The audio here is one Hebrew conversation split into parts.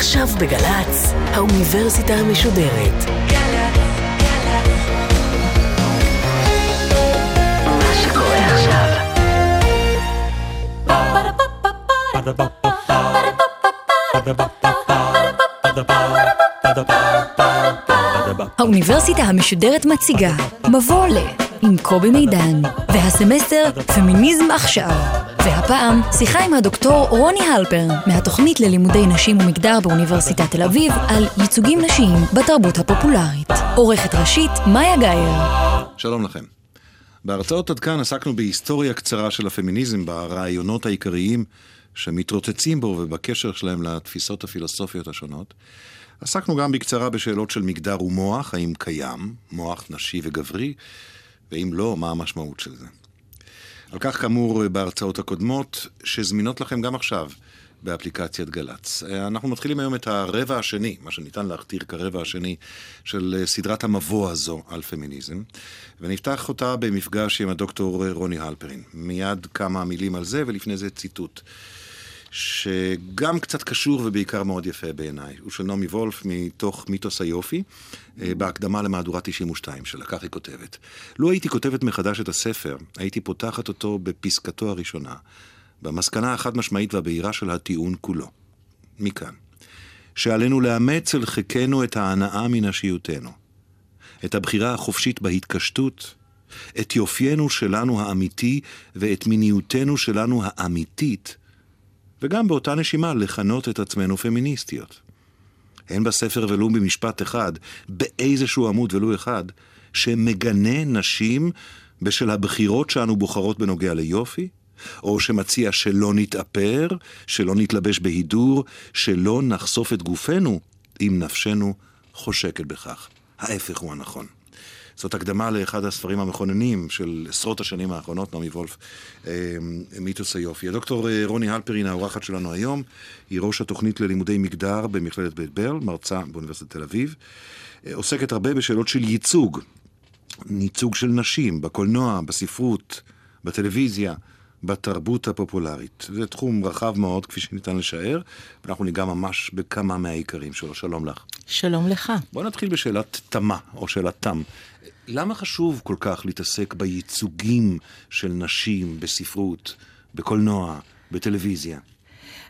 עכשיו בגל"צ, האוניברסיטה המשודרת. האוניברסיטה המשודרת מציגה מבוא ל עם קובי מידן והסמסטר פמיניזם עכשיו והפעם שיחה עם הדוקטור רוני הלפר מהתוכנית ללימודי נשים ומגדר באוניברסיטת תל אביב על ייצוגים נשיים בתרבות הפופולרית עורכת ראשית מאיה גאייר שלום לכם. בהרצאות עד כאן עסקנו בהיסטוריה קצרה של הפמיניזם, ברעיונות העיקריים שמתרוצצים בו ובקשר שלהם לתפיסות הפילוסופיות השונות. עסקנו גם בקצרה בשאלות של מגדר ומוח, האם קיים מוח נשי וגברי, ואם לא, מה המשמעות של זה. על כך כאמור בהרצאות הקודמות, שזמינות לכם גם עכשיו באפליקציית גל"צ. אנחנו מתחילים היום את הרבע השני, מה שניתן להכתיר כרבע השני של סדרת המבוא הזו על פמיניזם, ונפתח אותה במפגש עם הדוקטור רוני הלפרין. מיד כמה מילים על זה, ולפני זה ציטוט. שגם קצת קשור ובעיקר מאוד יפה בעיניי. הוא של נעמי וולף מתוך מיתוס היופי, אה, בהקדמה למהדורה 92 שלה, כך היא כותבת. לו הייתי כותבת מחדש את הספר, הייתי פותחת אותו בפסקתו הראשונה, במסקנה החד משמעית והבהירה של הטיעון כולו. מכאן. שעלינו לאמץ אל חיקנו את ההנאה מנשיותנו, את הבחירה החופשית בהתקשטות, את יופיינו שלנו האמיתי ואת מיניותנו שלנו האמיתית, וגם באותה נשימה לכנות את עצמנו פמיניסטיות. אין בספר ולו במשפט אחד, באיזשהו עמוד ולו אחד, שמגנה נשים בשל הבחירות שאנו בוחרות בנוגע ליופי, או שמציע שלא נתאפר, שלא נתלבש בהידור, שלא נחשוף את גופנו אם נפשנו חושקת בכך. ההפך הוא הנכון. זאת הקדמה לאחד הספרים המכוננים של עשרות השנים האחרונות, נעמי וולף, אה, מיתוס היופי. הדוקטור אה, רוני הלפרין, האורחת שלנו היום, היא ראש התוכנית ללימודי מגדר במכללת בית ברל, מרצה באוניברסיטת תל אביב. אה, עוסקת הרבה בשאלות של ייצוג, ייצוג של נשים, בקולנוע, בספרות, בטלוויזיה. בתרבות הפופולרית. זה תחום רחב מאוד, כפי שניתן לשער, ואנחנו ניגע ממש בכמה מהעיקרים שלו. שלום לך. שלום לך. בוא נתחיל בשאלת תמה, או שאלת תם. למה חשוב כל כך להתעסק בייצוגים של נשים בספרות, בקולנוע, בטלוויזיה?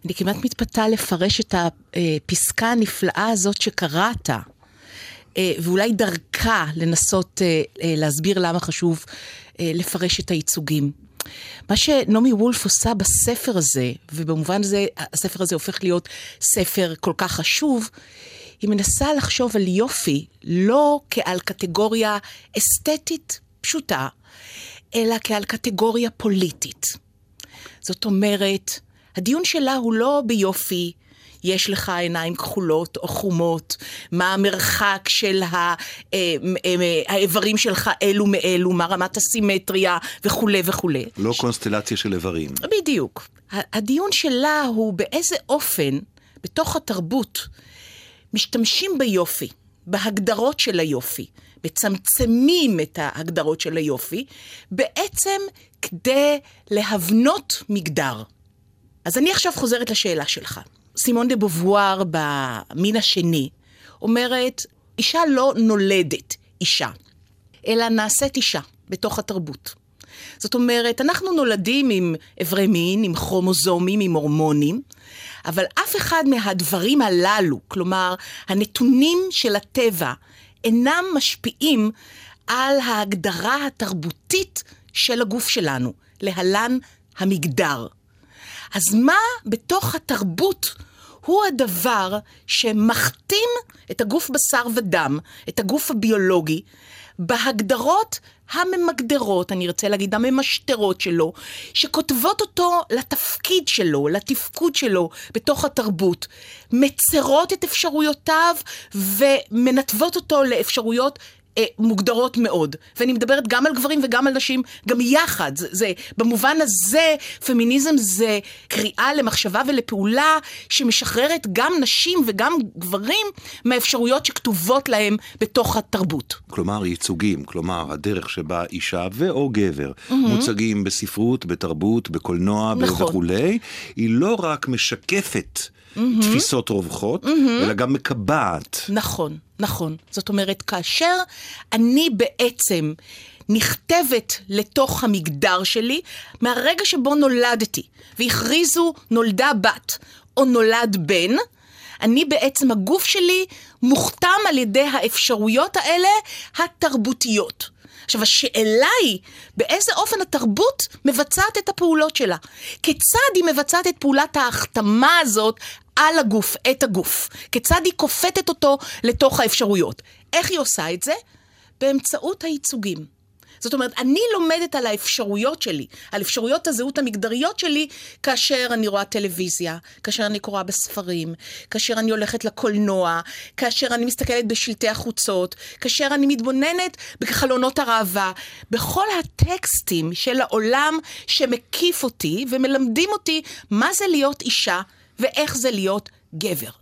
אני כמעט מתפתה לפרש את הפסקה הנפלאה הזאת שקראת, אה, ואולי דרכה לנסות אה, אה, להסביר למה חשוב לפרש את הייצוגים. מה שנעמי וולף עושה בספר הזה, ובמובן זה הספר הזה הופך להיות ספר כל כך חשוב, היא מנסה לחשוב על יופי לא כעל קטגוריה אסתטית פשוטה, אלא כעל קטגוריה פוליטית. זאת אומרת, הדיון שלה הוא לא ביופי, יש לך עיניים כחולות או חומות, מה המרחק של אה, האיברים שלך אלו מאלו, מה רמת הסימטריה וכולי וכולי. לא קונסטלציה של איברים. בדיוק. הדיון שלה הוא באיזה אופן, בתוך התרבות, משתמשים ביופי, בהגדרות של היופי, מצמצמים את ההגדרות של היופי, בעצם כדי להבנות מגדר. אז אני עכשיו חוזרת לשאלה שלך. סימון דה בובואר במין השני אומרת, אישה לא נולדת אישה, אלא נעשית אישה בתוך התרבות. זאת אומרת, אנחנו נולדים עם אברי מין, עם כרומוזומים, עם הורמונים, אבל אף אחד מהדברים הללו, כלומר, הנתונים של הטבע, אינם משפיעים על ההגדרה התרבותית של הגוף שלנו, להלן המגדר. אז מה בתוך התרבות הוא הדבר שמכתים את הגוף בשר ודם, את הגוף הביולוגי, בהגדרות הממגדרות, אני ארצה להגיד, הממשטרות שלו, שכותבות אותו לתפקיד שלו, לתפקוד שלו בתוך התרבות, מצרות את אפשרויותיו ומנתבות אותו לאפשרויות אה, מוגדרות מאוד. ואני מדברת גם על גברים וגם על נשים, גם יחד. זה, זה, במובן הזה, פמיניזם זה קריאה למחשבה ולפעולה שמשחררת גם נשים וגם גברים מהאפשרויות שכתובות להם בתוך התרבות. כלומר, ייצוגים, כלומר, הדרך שבה אישה ו/או גבר mm-hmm. מוצגים בספרות, בתרבות, בקולנוע נכון. וכולי, היא לא רק משקפת תפיסות רווחות, אלא גם מקבעת. נכון, נכון. זאת אומרת, כאשר אני בעצם נכתבת לתוך המגדר שלי, מהרגע שבו נולדתי, והכריזו נולדה בת או נולד בן, אני בעצם, הגוף שלי מוכתם על ידי האפשרויות האלה התרבותיות. עכשיו, השאלה היא, באיזה אופן התרבות מבצעת את הפעולות שלה? כיצד היא מבצעת את פעולת ההחתמה הזאת על הגוף, את הגוף? כיצד היא כופתת אותו לתוך האפשרויות? איך היא עושה את זה? באמצעות הייצוגים. זאת אומרת, אני לומדת על האפשרויות שלי, על אפשרויות הזהות המגדריות שלי, כאשר אני רואה טלוויזיה, כאשר אני קוראה בספרים, כאשר אני הולכת לקולנוע, כאשר אני מסתכלת בשלטי החוצות, כאשר אני מתבוננת בחלונות הראווה, בכל הטקסטים של העולם שמקיף אותי ומלמדים אותי מה זה להיות אישה ואיך זה להיות גבר.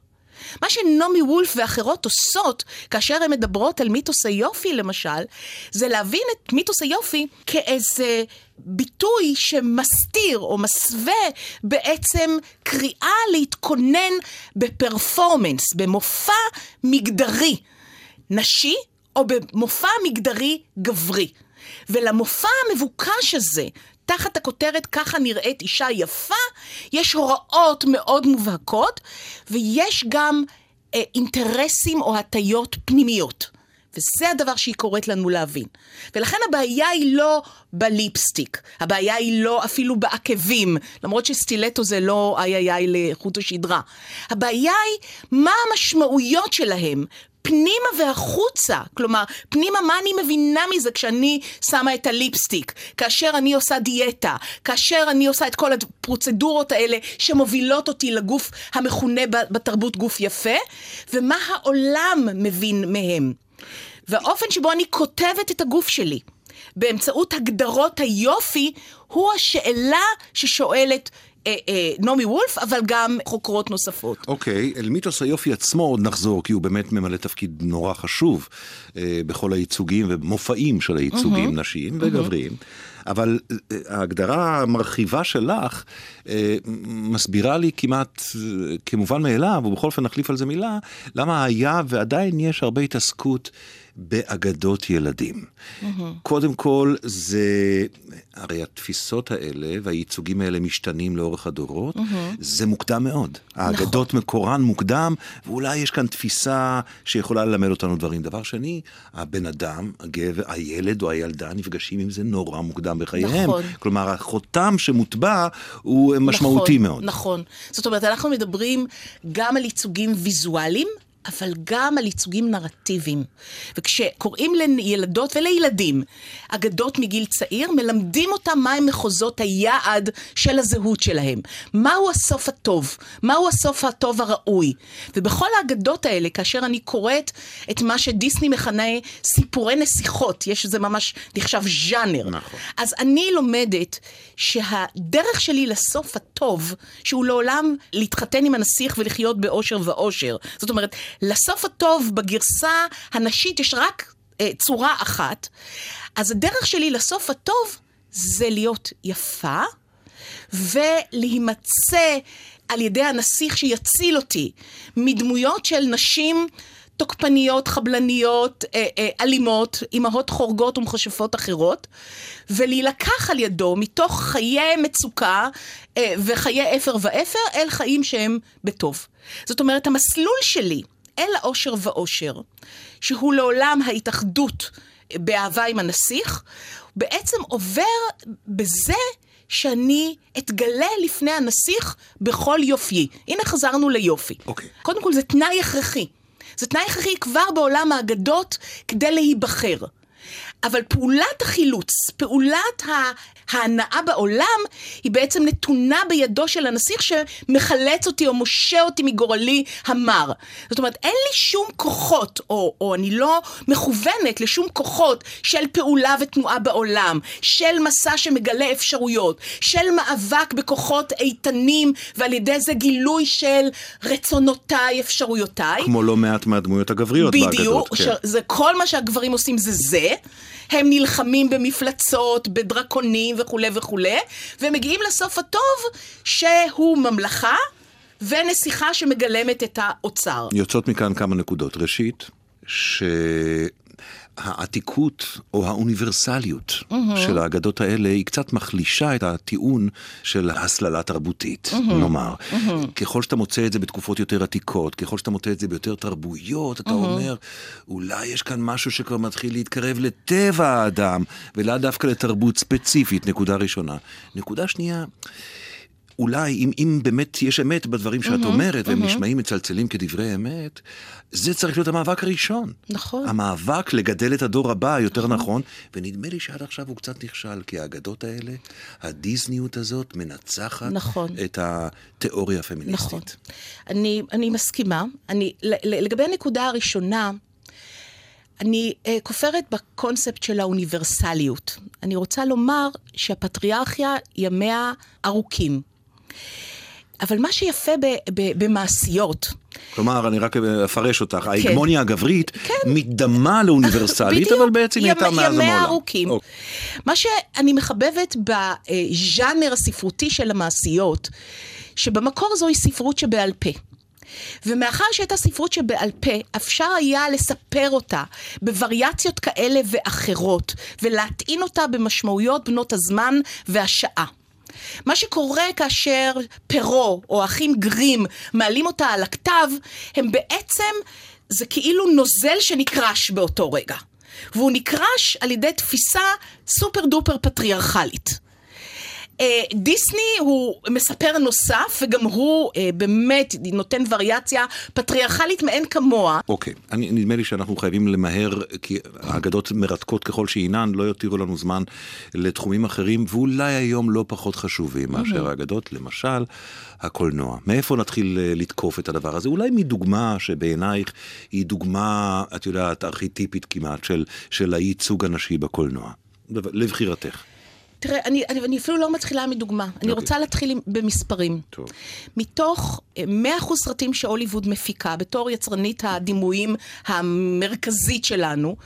מה שנעמי וולף ואחרות עושות, כאשר הן מדברות על מיתוס היופי למשל, זה להבין את מיתוס היופי כאיזה ביטוי שמסתיר או מסווה בעצם קריאה להתכונן בפרפורמנס, במופע מגדרי נשי או במופע מגדרי גברי. ולמופע המבוקש הזה, תחת הכותרת ככה נראית אישה יפה, יש הוראות מאוד מובהקות, ויש גם אה, אינטרסים או הטיות פנימיות. וזה הדבר שהיא קוראת לנו להבין. ולכן הבעיה היא לא בליפסטיק, הבעיה היא לא אפילו בעקבים, למרות שסטילטו זה לא איי איי איי לחוט השדרה. הבעיה היא מה המשמעויות שלהם פנימה והחוצה. כלומר, פנימה, מה אני מבינה מזה כשאני שמה את הליפסטיק, כאשר אני עושה דיאטה, כאשר אני עושה את כל הפרוצדורות האלה שמובילות אותי לגוף המכונה בתרבות גוף יפה, ומה העולם מבין מהם. והאופן שבו אני כותבת את הגוף שלי. באמצעות הגדרות היופי, הוא השאלה ששואלת אה, אה, נעמי וולף, אבל גם חוקרות נוספות. אוקיי, אל מיתוס היופי עצמו עוד נחזור, כי הוא באמת ממלא תפקיד נורא חשוב אה, בכל הייצוגים ומופעים של הייצוגים, mm-hmm. נשיים וגבריים. אבל ההגדרה המרחיבה שלך מסבירה לי כמעט כמובן מאליו, ובכל אופן נחליף על זה מילה, למה היה ועדיין יש הרבה התעסקות באגדות ילדים. Mm-hmm. קודם כל, זה, הרי התפיסות האלה והייצוגים האלה משתנים לאורך הדורות, mm-hmm. זה מוקדם מאוד. האגדות נכון. מקורן מוקדם, ואולי יש כאן תפיסה שיכולה ללמד אותנו דברים. דבר שני, הבן אדם, הגבר, הילד או הילדה נפגשים עם זה נורא מוקדם בחייהם. נכון. כלומר, החותם שמוטבע הוא משמעותי נכון, מאוד. נכון. זאת אומרת, אנחנו מדברים גם על ייצוגים ויזואליים, אבל גם על ייצוגים נרטיביים. וכשקוראים לילדות ולילדים אגדות מגיל צעיר, מלמדים אותם מהם מחוזות היעד של הזהות שלהם. מהו הסוף הטוב? מהו הסוף הטוב הראוי? ובכל האגדות האלה, כאשר אני קוראת את מה שדיסני מכנה סיפורי נסיכות, יש זה ממש נחשב ז'אנר. נכון. אז אני לומדת שהדרך שלי לסוף הטוב, שהוא לעולם להתחתן עם הנסיך ולחיות באושר ואושר. זאת אומרת, לסוף הטוב בגרסה הנשית יש רק אה, צורה אחת. אז הדרך שלי לסוף הטוב זה להיות יפה ולהימצא על ידי הנסיך שיציל אותי מדמויות של נשים תוקפניות, חבלניות, אה, אה, אלימות, אימהות חורגות ומכשפות אחרות, ולהילקח על ידו מתוך חיי מצוקה אה, וחיי אפר ואפר אל חיים שהם בטוב. זאת אומרת, המסלול שלי אל האושר ואושר, שהוא לעולם ההתאחדות באהבה עם הנסיך, בעצם עובר בזה שאני אתגלה לפני הנסיך בכל יופי. הנה חזרנו ליופי. אוקיי. Okay. קודם כל זה תנאי הכרחי. זה תנאי הכרחי כבר בעולם האגדות כדי להיבחר. אבל פעולת החילוץ, פעולת ההנאה בעולם, היא בעצם נתונה בידו של הנסיך שמחלץ אותי או מושה אותי מגורלי המר. זאת אומרת, אין לי שום כוחות, או, או אני לא מכוונת לשום כוחות של פעולה ותנועה בעולם, של מסע שמגלה אפשרויות, של מאבק בכוחות איתנים, ועל ידי זה גילוי של רצונותיי, אפשרויותיי. כמו לא מעט מהדמויות הגבריות בדיוק, באגדות. בדיוק, כן. זה כל מה שהגברים עושים זה זה. הם נלחמים במפלצות, בדרקונים וכולי וכולי, ומגיעים לסוף הטוב שהוא ממלכה. ונסיכה שמגלמת את האוצר. יוצאות מכאן כמה נקודות. ראשית, שהעתיקות או האוניברסליות mm-hmm. של האגדות האלה היא קצת מחלישה את הטיעון של הסללה תרבותית, mm-hmm. נאמר. Mm-hmm. ככל שאתה מוצא את זה בתקופות יותר עתיקות, ככל שאתה מוצא את זה ביותר תרבויות, אתה mm-hmm. אומר, אולי יש כאן משהו שכבר מתחיל להתקרב לטבע האדם, ולאו דווקא לתרבות ספציפית, נקודה ראשונה. נקודה שנייה, אולי, אם, אם באמת יש אמת בדברים שאת mm-hmm, אומרת, mm-hmm. והם נשמעים מצלצלים כדברי אמת, זה צריך להיות המאבק הראשון. נכון. המאבק לגדל את הדור הבא, יותר נכון, נכון ונדמה לי שעד עכשיו הוא קצת נכשל, כי האגדות האלה, הדיסניות הזאת, מנצחת נכון. את התיאוריה הפמיניסטית. נכון. אני, אני מסכימה. אני, לגבי הנקודה הראשונה, אני uh, כופרת בקונספט של האוניברסליות. אני רוצה לומר שהפטריארכיה ימיה ארוכים. אבל מה שיפה ב, ב, במעשיות... כלומר, אני רק אפרש אותך, כן. ההגמוניה הגברית כן. מתדמה לאוניברסלית, אבל בעצם היא הייתה מאז המעולם. ימי ארוכים. אוקיי. מה שאני מחבבת בז'אנר הספרותי של המעשיות, שבמקור זוהי ספרות שבעל פה. ומאחר שהייתה ספרות שבעל פה, אפשר היה לספר אותה בווריאציות כאלה ואחרות, ולהטעין אותה במשמעויות בנות הזמן והשעה. מה שקורה כאשר פרו או אחים גרים מעלים אותה על הכתב, הם בעצם, זה כאילו נוזל שנקרש באותו רגע. והוא נקרש על ידי תפיסה סופר דופר פטריארכלית. אה, דיסני הוא מספר נוסף, וגם הוא אה, באמת נותן וריאציה פטריארכלית מאין כמוה. אוקיי, okay. נדמה לי שאנחנו חייבים למהר, כי האגדות מרתקות ככל שאינן, לא יותירו לנו זמן לתחומים אחרים, ואולי היום לא פחות חשובים מאשר האגדות, למשל, הקולנוע. מאיפה נתחיל אה, לתקוף את הדבר הזה? אולי מדוגמה שבעינייך היא דוגמה, את יודעת, ארכיטיפית כמעט, של, של הייצוג הנשי בקולנוע. לבחירתך. תראה, אני, אני, אני אפילו לא מתחילה מדוגמה. Okay. אני. רוצה להתחיל עם, במספרים. טוב. מתוך 100% אה, סרטים שהוליווד מפיקה, בתור יצרנית הדימויים המרכזית שלנו,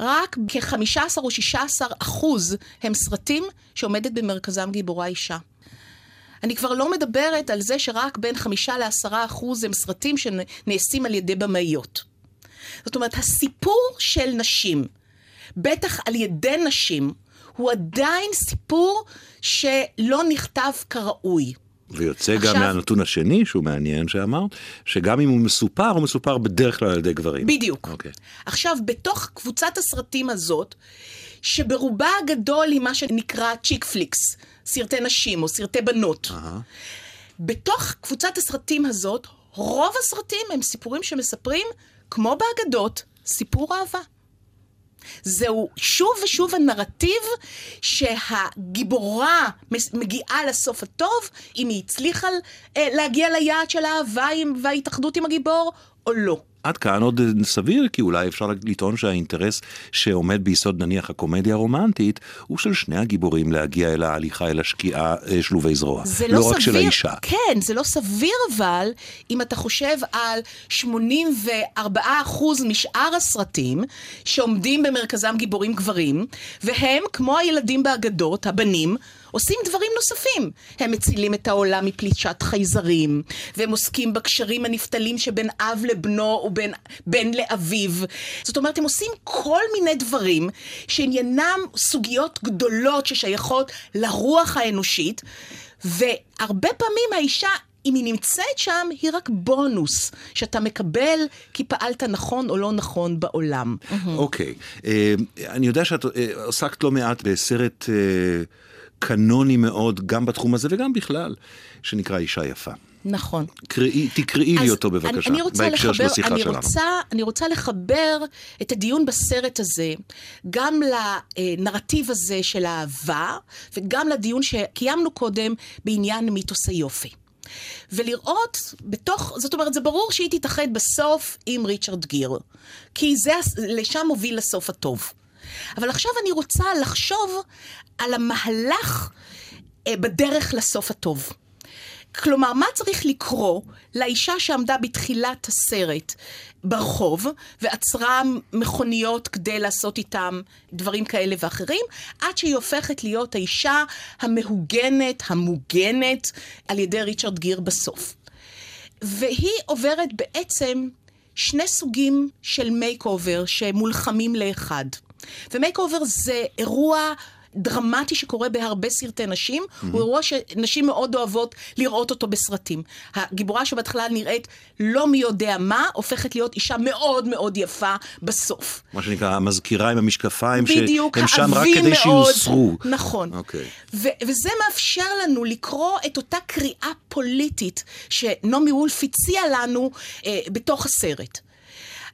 רק כ-15 או 16 אחוז הם סרטים שעומדת במרכזם גיבורה אישה. אני כבר לא מדברת על זה שרק בין 5 ל-10 אחוז הם סרטים שנעשים על ידי במאיות. זאת אומרת, הסיפור של נשים, בטח על ידי נשים, הוא עדיין סיפור שלא נכתב כראוי. ויוצא עכשיו, גם מהנתון השני שהוא מעניין שאמרת, שגם אם הוא מסופר, הוא מסופר בדרך כלל על ידי גברים. בדיוק. Okay. אוקיי. עכשיו, בתוך קבוצת הסרטים הזאת, שברובה הגדול היא מה שנקרא צ'יק פליקס, סרטי נשים או סרטי בנות. Uh-huh. בתוך קבוצת הסרטים הזאת, רוב הסרטים הם סיפורים שמספרים, כמו באגדות, סיפור אהבה. זהו שוב ושוב הנרטיב שהגיבורה מגיעה לסוף הטוב, אם היא הצליחה אה, להגיע ליעד של האהבה וההתאחדות עם הגיבור, או לא. עד כאן עוד סביר, כי אולי אפשר לטעון שהאינטרס שעומד ביסוד נניח הקומדיה הרומנטית, הוא של שני הגיבורים להגיע אל ההליכה, אל השקיעה אה, שלובי זרוע. זה לא, לא סביר, רק של האישה. כן, זה לא סביר אבל, אם אתה חושב על 84% משאר הסרטים, שעומדים במרכזם גיבורים גברים, והם, כמו הילדים באגדות, הבנים, עושים דברים נוספים. הם מצילים את העולם מפלישת חייזרים, והם עוסקים בקשרים הנפתלים שבין אב לבנו ובין בן לאביו. זאת אומרת, הם עושים כל מיני דברים שעניינם סוגיות גדולות ששייכות לרוח האנושית, והרבה פעמים האישה אם היא נמצאת שם, היא רק בונוס שאתה מקבל כי פעלת נכון או לא נכון בעולם. אוקיי. Okay. אה, uh, אני יודע שאת uh, עסקת לא מעט בסרט... Uh... קנוני מאוד, גם בתחום הזה וגם בכלל, שנקרא אישה יפה. נכון. קראי, תקראי לי אותו בבקשה, אני, אני בהקשר לחבר, של השיחה אני שלנו. רוצה, אני רוצה לחבר את הדיון בסרט הזה גם לנרטיב הזה של האהבה, וגם לדיון שקיימנו קודם בעניין מיתוס היופי. ולראות בתוך, זאת אומרת, זה ברור שהיא תתאחד בסוף עם ריצ'רד גיר, כי זה, לשם מוביל לסוף הטוב. אבל עכשיו אני רוצה לחשוב על המהלך אה, בדרך לסוף הטוב. כלומר, מה צריך לקרות לאישה שעמדה בתחילת הסרט ברחוב ועצרה מכוניות כדי לעשות איתם דברים כאלה ואחרים, עד שהיא הופכת להיות האישה המהוגנת, המוגנת, על ידי ריצ'רד גיר בסוף. והיא עוברת בעצם שני סוגים של makeover שמולחמים לאחד. ו makeover זה אירוע דרמטי שקורה בהרבה סרטי נשים, mm-hmm. הוא אירוע שנשים מאוד אוהבות לראות אותו בסרטים. הגיבורה שבהתחלה נראית לא מי יודע מה, הופכת להיות אישה מאוד מאוד יפה בסוף. מה שנקרא, המזכירה עם המשקפיים, בדיוק, שהם שם רק כדי שיוסרו. נכון. אוקיי. ו- וזה מאפשר לנו לקרוא את אותה קריאה פוליטית שנעמי וולף הציעה לנו אה, בתוך הסרט.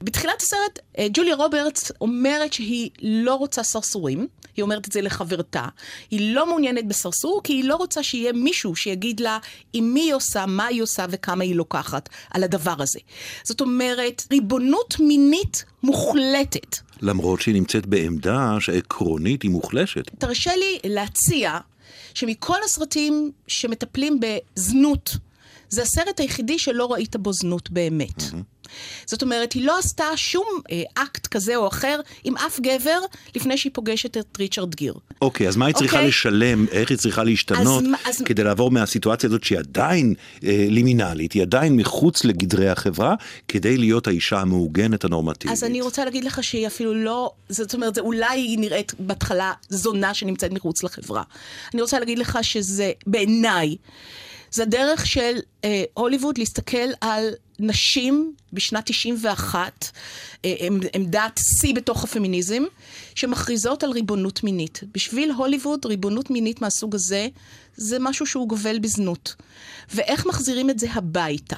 בתחילת הסרט, אה, ג'וליה רוברטס אומרת שהיא לא רוצה סרסורים, היא אומרת את זה לחברתה. היא לא מעוניינת בסרסור, כי היא לא רוצה שיהיה מישהו שיגיד לה עם מי היא עושה, מה היא עושה וכמה היא לוקחת על הדבר הזה. זאת אומרת, ריבונות מינית מוחלטת. למרות שהיא נמצאת בעמדה שעקרונית היא מוחלשת. תרשה לי להציע שמכל הסרטים שמטפלים בזנות, זה הסרט היחידי שלא ראית בו זנות באמת. Mm-hmm. זאת אומרת, היא לא עשתה שום אה, אקט כזה או אחר עם אף גבר לפני שהיא פוגשת את ריצ'רד גיר. אוקיי, אז מה היא צריכה אוקיי? לשלם, איך היא צריכה להשתנות, אז אז- כדי לעבור מהסיטואציה הזאת שהיא עדיין אה, לימינלית, היא עדיין מחוץ לגדרי החברה, כדי להיות האישה המעוגנת הנורמטיבית. אז אני רוצה להגיד לך שהיא אפילו לא, זאת אומרת, זה אולי היא נראית בהתחלה זונה שנמצאת מחוץ לחברה. אני רוצה להגיד לך שזה, בעיניי, זה דרך של אה, הוליווד להסתכל על נשים בשנת 91, אה, עמ- עמדת שיא בתוך הפמיניזם, שמכריזות על ריבונות מינית. בשביל הוליווד, ריבונות מינית מהסוג הזה, זה משהו שהוא גובל בזנות. ואיך מחזירים את זה הביתה?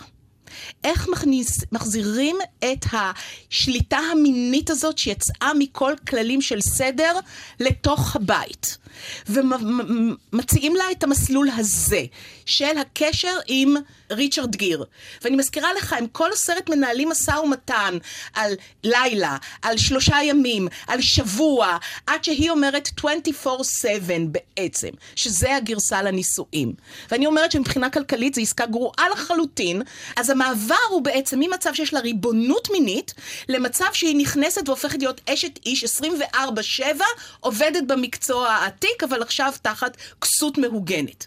איך מכניס, מחזירים את השליטה המינית הזאת שיצאה מכל כללים של סדר לתוך הבית. ומציעים לה את המסלול הזה של הקשר עם ריצ'רד גיר. ואני מזכירה לך, הם כל הסרט מנהלים משא ומתן על לילה, על שלושה ימים, על שבוע, עד שהיא אומרת 24/7 בעצם, שזה הגרסה לנישואים. ואני אומרת שמבחינה כלכלית זו עסקה גרועה לחלוטין, אז המעבר הוא בעצם ממצב שיש לה ריבונות מינית, למצב שהיא נכנסת והופכת להיות אשת איש 24/7, עובדת במקצוע העתיק, אבל עכשיו תחת כסות מהוגנת.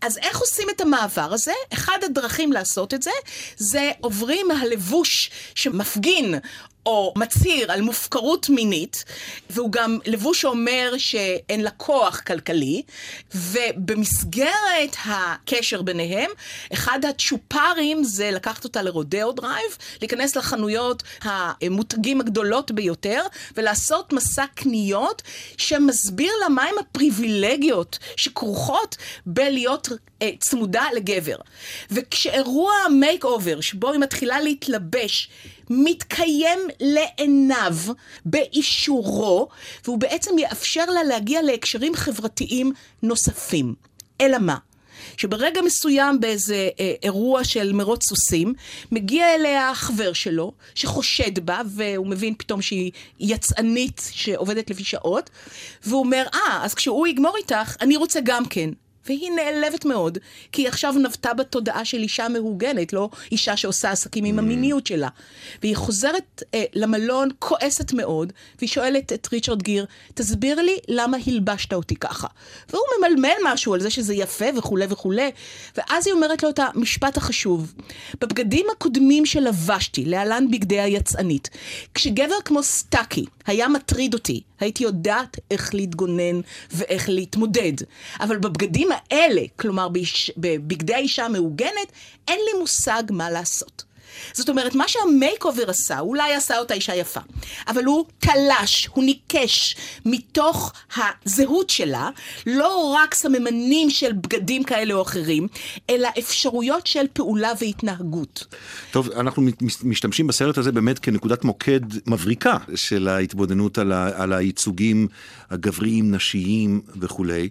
אז איך עושים את המעבר הזה? אחד הדרכים לעשות את זה, זה עוברים מהלבוש שמפגין או מצהיר על מופקרות מינית, והוא גם לבוש שאומר שאין לה כוח כלכלי, ובמסגרת הקשר ביניהם, אחד הצ'ופרים זה לקחת אותה לרודאו דרייב, להיכנס לחנויות המותגים הגדולות ביותר, ולעשות מסע קניות שמסביר לה מהם הפריבילגיות שכרוכות בלהיות אה, צמודה לגבר. וכשאירוע ה makeover, שבו היא מתחילה להתלבש, מתקיים לעיניו באישורו, והוא בעצם יאפשר לה להגיע להקשרים חברתיים נוספים. אלא מה? שברגע מסוים באיזה אה, אירוע של מרוץ סוסים, מגיע אליה חבר שלו, שחושד בה, והוא מבין פתאום שהיא יצאנית שעובדת לפי שעות, והוא אומר, אה, אז כשהוא יגמור איתך, אני רוצה גם כן. והיא נעלבת מאוד, כי היא עכשיו נבטה בתודעה של אישה מהוגנת, לא אישה שעושה עסקים עם המיניות שלה. והיא חוזרת אה, למלון כועסת מאוד, והיא שואלת את ריצ'רד גיר, תסביר לי למה הלבשת אותי ככה. והוא ממלמל משהו על זה שזה יפה וכולי וכולי, ואז היא אומרת לו את המשפט החשוב. בבגדים הקודמים שלבשתי, להלן בגדי היצאנית, כשגבר כמו סטאקי היה מטריד אותי, הייתי יודעת איך להתגונן ואיך להתמודד. אבל בבגדים האלה, כלומר בבגדי האישה המהוגנת, אין לי מושג מה לעשות. זאת אומרת, מה שהמייק אובר עשה, אולי עשה אותה אישה יפה, אבל הוא תלש, הוא ניקש מתוך הזהות שלה, לא רק סממנים של בגדים כאלה או אחרים, אלא אפשרויות של פעולה והתנהגות. טוב, אנחנו מש- משתמשים בסרט הזה באמת כנקודת מוקד מבריקה של ההתבודדות על, ה, על הייצוגים הגבריים, נשיים וכולי,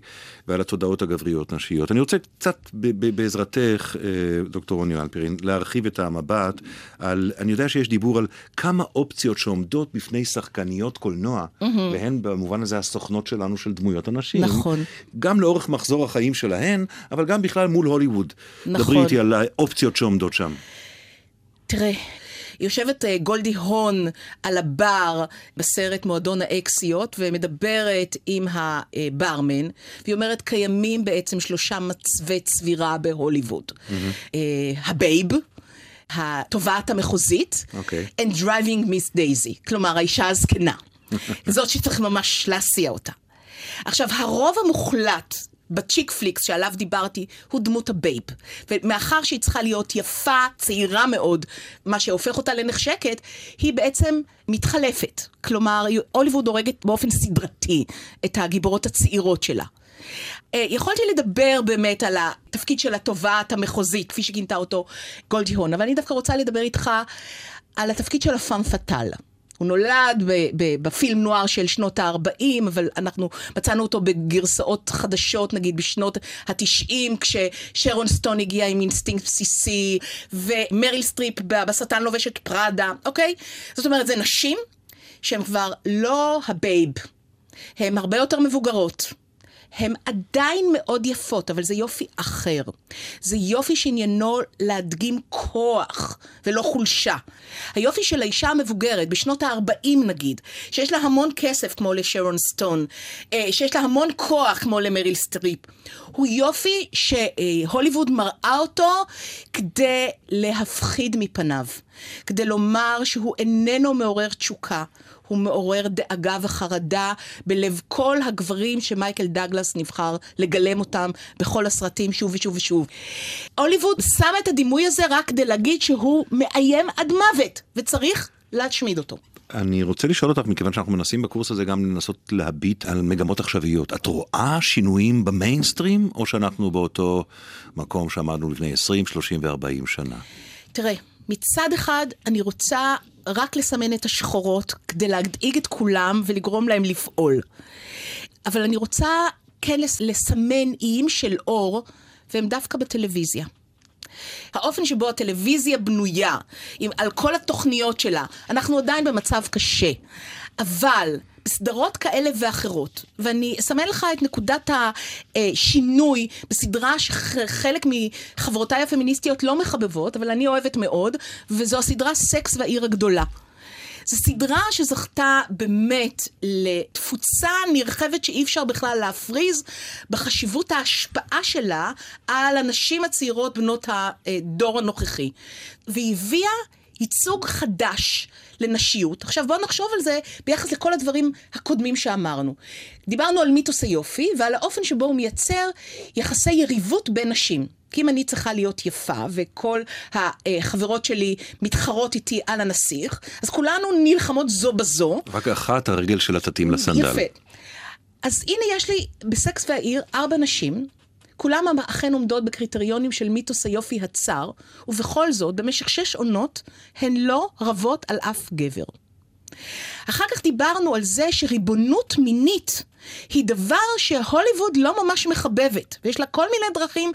ועל התודעות הגבריות נשיות. אני רוצה קצת בעזרתך, אה, דוקטור רוני אלפרין, להרחיב את המבט על, אני יודע שיש דיבור על כמה אופציות שעומדות בפני שחקניות קולנוע, והן במובן הזה הסוכנות שלנו של דמויות הנשים. נכון. גם לאורך מחזור החיים שלהן, אבל גם בכלל מול הוליווד. נכון. דברי איתי על האופציות שעומדות שם. תראה, יושבת אה, גולדי הון על הבר בסרט מועדון האקסיות ומדברת עם הברמן, והיא אומרת, קיימים בעצם שלושה מצבי צבירה בהוליווד. אה, ה babe, התובעת המחוזית, אוקיי. and Driving Miss Daisy, כלומר האישה הזקנה. זאת שצריך ממש להסיע אותה. עכשיו, הרוב המוחלט ב chick flicks שעליו דיברתי הוא דמות ה babe. ומאחר שהיא צריכה להיות יפה, צעירה מאוד, מה שהופך אותה לנחשקת, היא בעצם מתחלפת. כלומר, הוליווד הורגת באופן סדרתי את הגיבורות הצעירות שלה. אה, יכולתי לדבר באמת על התפקיד של התובעת המחוזית, כפי שכינתה אותו גולדי הון, אבל אני דווקא רוצה לדבר איתך על התפקיד של הפאם פאטאל. הוא נולד ב film noir של שנות ה-40, אבל אנחנו מצאנו אותו בגרסאות חדשות, נגיד בשנות ה-90, כששרון סטון הגיעה עם אינסטינקט בסיסי, ומריל סטריפ בשטן לובשת פראדה, אוקיי? זאת אומרת, זה נשים שהן כבר לא ה babe, הן הרבה יותר מבוגרות. הן עדיין מאוד יפות, אבל זה יופי אחר. זה יופי שעניינו להדגים כוח ולא חולשה. היופי של האישה המבוגרת, בשנות ה-40 נגיד, שיש לה המון כסף כמו לשרון סטון, אה, שיש לה המון כוח כמו למריל סטריפ, הוא יופי שהוליווד מראה אותו כדי להפחיד מפניו, כדי לומר שהוא איננו מעורר תשוקה. הוא מעורר דאגה וחרדה בלב כל הגברים שמייקל דגלס נבחר לגלם אותם בכל הסרטים שוב ושוב ושוב. הוליווד שם את הדימוי הזה רק כדי להגיד שהוא מאיים עד מוות, וצריך להשמיד אותו. אני רוצה לשאול אותך, מכיוון שאנחנו מנסים בקורס הזה גם לנסות להביט על מגמות עכשוויות. את רואה שינויים במיינסטרים, או שאנחנו באותו מקום שעמדנו לפני 20, 30 ו-40 שנה? תראה, מצד אחד אני רוצה רק לסמן את השחורות כדי להדאיג את כולם ולגרום להם לפעול. אבל אני רוצה כן לס- לסמן איים של אור, והם דווקא בטלוויזיה. האופן שבו הטלוויזיה בנויה, עם, על כל התוכניות שלה, אנחנו עדיין במצב קשה. אבל בסדרות כאלה ואחרות, ואני אסמן לך את נקודת השינוי בסדרה שחלק מחברותיי הפמיניסטיות לא מחבבות, אבל אני אוהבת מאוד, וזו הסדרה סקס והעיר הגדולה. זו סדרה שזכתה באמת לתפוצה נרחבת שאי אפשר בכלל להפריז בחשיבות ההשפעה שלה על הנשים הצעירות בנות הדור הנוכחי. והיא הביאה ייצוג חדש לנשיות. עכשיו בואו נחשוב על זה ביחס לכל הדברים הקודמים שאמרנו. דיברנו על מיתוס היופי ועל האופן שבו הוא מייצר יחסי יריבות בין נשים. כי אם אני צריכה להיות יפה, וכל החברות שלי מתחרות איתי על הנסיך, אז כולנו נלחמות זו בזו. רק אחת הרגל שלה תתאים לסנדל. יפה. אז הנה יש לי בסקס והעיר ארבע נשים, כולם אכן עומדות בקריטריונים של מיתוס היופי הצר, ובכל זאת, במשך שש עונות, הן לא רבות על אף גבר. אחר כך דיברנו על זה שריבונות מינית היא דבר שהוליווד לא ממש מחבבת, ויש לה כל מיני דרכים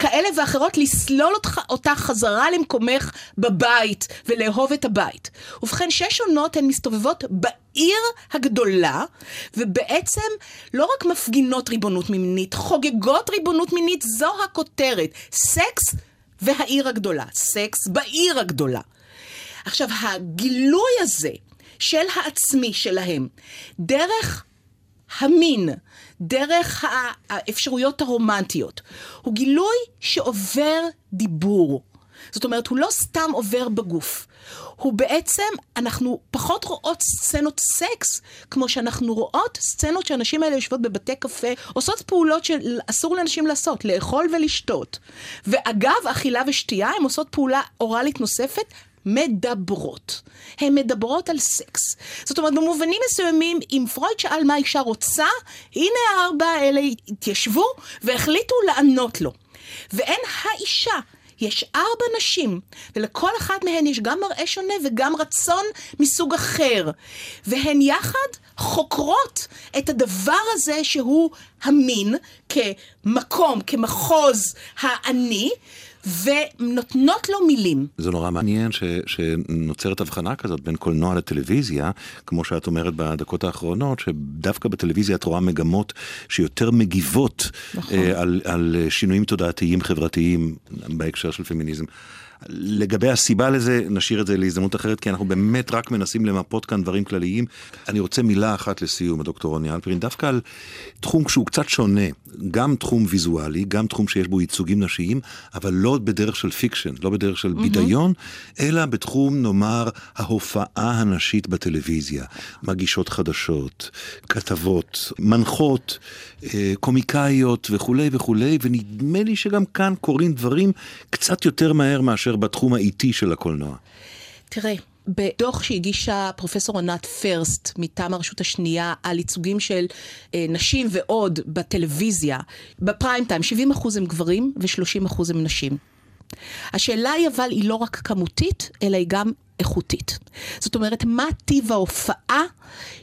כאלה ואחרות לסלול אותך, אותה חזרה למקומך בבית ולאהוב את הבית. ובכן, שש עונות הן מסתובבות בעיר הגדולה, ובעצם לא רק מפגינות ריבונות מינית, חוגגות ריבונות מינית, זו הכותרת. סקס והעיר הגדולה. סקס בעיר הגדולה. עכשיו, הגילוי הזה של העצמי שלהם, דרך המין, דרך האפשרויות הרומנטיות, הוא גילוי שעובר דיבור. זאת אומרת, הוא לא סתם עובר בגוף. הוא בעצם, אנחנו פחות רואות סצנות סקס, כמו שאנחנו רואות סצנות שהנשים האלה יושבות בבתי קפה, עושות פעולות שאסור לנשים לעשות, לאכול ולשתות. ואגב, אכילה ושתייה, הן עושות פעולה אוראלית נוספת, מדברות. הן מדברות על סקס. זאת אומרת, במובנים מסוימים, אם פרויד שאל מה אישה רוצה, הנה הארבע האלה התיישבו והחליטו לענות לו. ואין האישה. יש ארבע נשים, ולכל אחת מהן יש גם מראה שונה וגם רצון מסוג אחר. והן יחד חוקרות את הדבר הזה שהוא המין כמקום, כמחוז האני, ונותנות לו מילים. זה נורא מעניין ש, שנוצרת הבחנה כזאת בין קולנוע לטלוויזיה, כמו שאת אומרת בדקות האחרונות, שדווקא בטלוויזיה את רואה מגמות שיותר מגיבות נכון. אה, על, על שינויים תודעתיים חברתיים בהקשר של פמיניזם. לגבי הסיבה לזה, נשאיר את זה להזדמנות אחרת, כי אנחנו באמת רק מנסים למפות כאן דברים כלליים. אני רוצה מילה אחת לסיום, הדוקטור רוני הלפרין, דווקא על תחום שהוא קצת שונה, גם תחום ויזואלי, גם תחום שיש בו ייצוגים נשיים, אבל לא בדרך של fiction, לא בדרך של בידיון, אלא בתחום, נאמר, ההופעה הנשית בטלוויזיה. מגישות חדשות, כתבות, מנחות, אה, קומיקאיות וכולי וכולי, ונדמה לי שגם כאן קורים דברים קצת יותר מהר מאשר בתחום האיטי של הקולנוע. תראה, בדוח שהגישה פרופסור ענת פרסט מטעם הרשות השנייה על ייצוגים של אה, נשים ועוד בטלוויזיה, בפריים טיים, 70% הם גברים ו-30% הם נשים. השאלה היא אבל היא לא רק כמותית, אלא היא גם איכותית. זאת אומרת, מה טיב ההופעה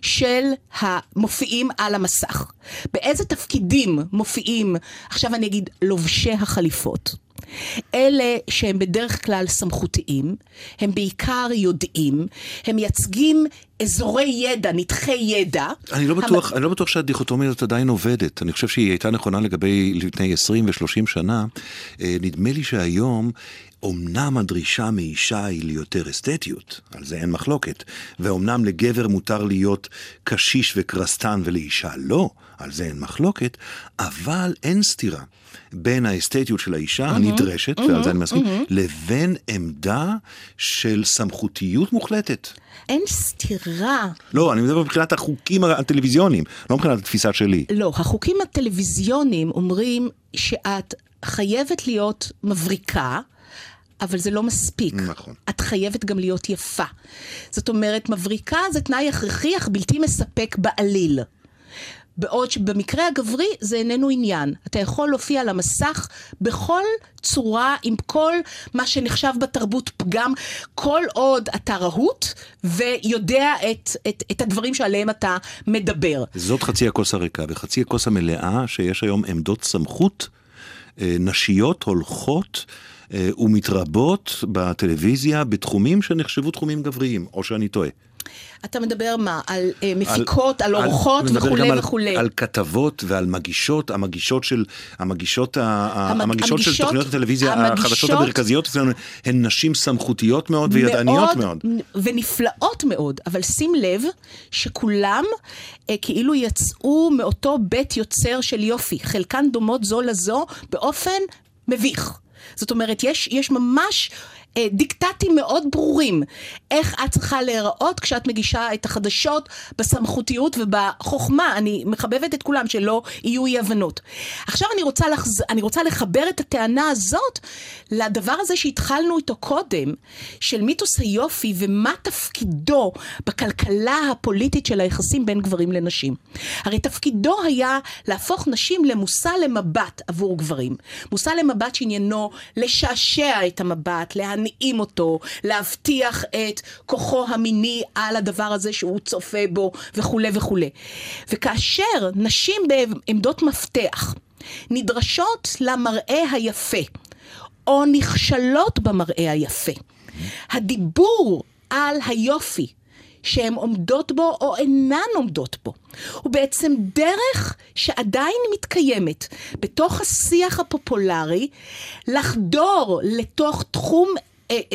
של המופיעים על המסך? באיזה תפקידים מופיעים, עכשיו אני אגיד, לובשי החליפות? אלה שהם בדרך כלל סמכותיים, הם בעיקר יודעים, הם מייצגים אזורי ידע, נתחי ידע. אני לא בטוח, אני לא בטוח שהדיכוטומיה הזאת עדיין עובדת. אני חושב שהיא הייתה נכונה לגבי לפני 20 ו-30 שנה. אה, נדמה לי שהיום אמנם הדרישה מאישה היא ליותר אסתטיות, על זה אין מחלוקת, ואומנם לגבר מותר להיות קשיש וקרסטן ולאישה לא, על זה אין מחלוקת, אבל אין סתירה בין האסתטיות של האישה הנדרשת, ועל זה אני מסכים, לבין עמדה של סמכותיות מוחלטת. אין סתירה. לא, אני מדבר מבחינת החוקים הטלוויזיוניים, לא מבחינת התפיסה שלי. לא, החוקים הטלוויזיוניים אומרים שאת חייבת להיות מבריקה. אבל זה לא מספיק. נכון. את חייבת גם להיות יפה. זאת אומרת, מבריקה זה תנאי הכרחי אך בלתי מספק בעליל. בעוד שבמקרה הגברי זה איננו עניין. אתה יכול להופיע על המסך בכל צורה, עם כל מה שנחשב בתרבות פגם, כל עוד אתה רהוט ויודע את, את, את הדברים שעליהם אתה מדבר. זאת חצי הכוס הריקה, וחצי הכוס המלאה, שיש היום עמדות סמכות אה, נשיות הולכות. אה, ומתרבות בטלוויזיה בתחומים שנחשבו תחומים גבריים, או שאני טועה. אתה מדבר מה? על אה, מפיקות, על, על אורחות וכולי גם וכולי. על, על כתבות ועל מגישות, המגישות של, המגישות, המג- המגישות של המגישות- תוכניות הטלוויזיה, המגישות- החדשות המרכזיות אצלנו, הן נשים סמכותיות מאוד וידעניות מאוד. ונפלאות מאוד, אבל שים לב שכולם אה, כאילו יצאו מאותו בית יוצר של יופי, חלקן דומות זו לזו באופן מביך. זאת אומרת, יש, יש ממש דיקטטים מאוד ברורים איך את צריכה להיראות כשאת מגישה את החדשות בסמכותיות ובחוכמה. אני מחבבת את כולם, שלא יהיו אי הבנות. עכשיו אני רוצה, לחז... אני רוצה לחבר את הטענה הזאת לדבר הזה שהתחלנו איתו קודם, של מיתוס היופי ומה תפקידו בכלכלה הפוליטית של היחסים בין גברים לנשים. הרי תפקידו היה להפוך נשים למושא למבט עבור גברים. מושא למבט שעניינו לשעשע את המבט, להנעים אותו, להבטיח את כוחו המיני על הדבר הזה שהוא צופה בו וכולי וכולי. וכאשר נשים בעמדות מפתח נדרשות למראה היפה, או נכשלות במראה היפה, הדיבור על היופי שהן עומדות בו או אינן עומדות בו. הוא בעצם דרך שעדיין מתקיימת בתוך השיח הפופולרי לחדור לתוך תחום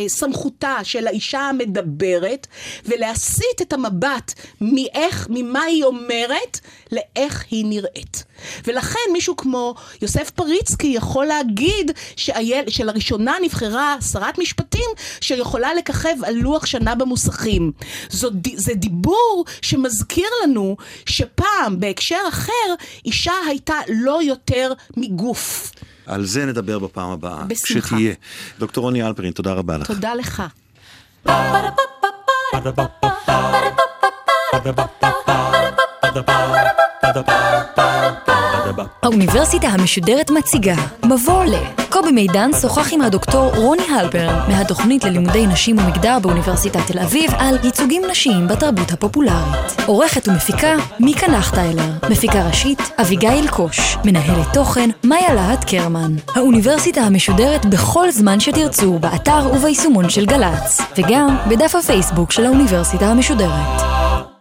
סמכותה של האישה המדברת ולהסיט את המבט מאיך, ממה היא אומרת לאיך היא נראית. ולכן מישהו כמו יוסף פריצקי יכול להגיד שאייל, שלראשונה נבחרה שרת משפטים שיכולה לככב על לוח שנה במוסכים. זו, זה דיבור שמזכיר לנו שפעם בהקשר אחר אישה הייתה לא יותר מגוף. על זה נדבר בפעם הבאה. בשמחה. כשתהיה. דוקטור רוני אלפרין, תודה רבה לך. תודה לך. האוניברסיטה המשודרת מציגה מבוא ל... קובי מידן שוחח עם הדוקטור רוני הלפרן מהתוכנית ללימודי נשים ומגדר באוניברסיטת תל אביב על ייצוגים נשיים בתרבות הפופולרית. עורכת ומפיקה מיקה נחטיילר, מפיקה ראשית אביגיל קוש, מנהלת תוכן מאיה להט קרמן. האוניברסיטה המשודרת בכל זמן שתרצו באתר וביישומון של גל"צ, וגם בדף הפייסבוק של האוניברסיטה המשודרת.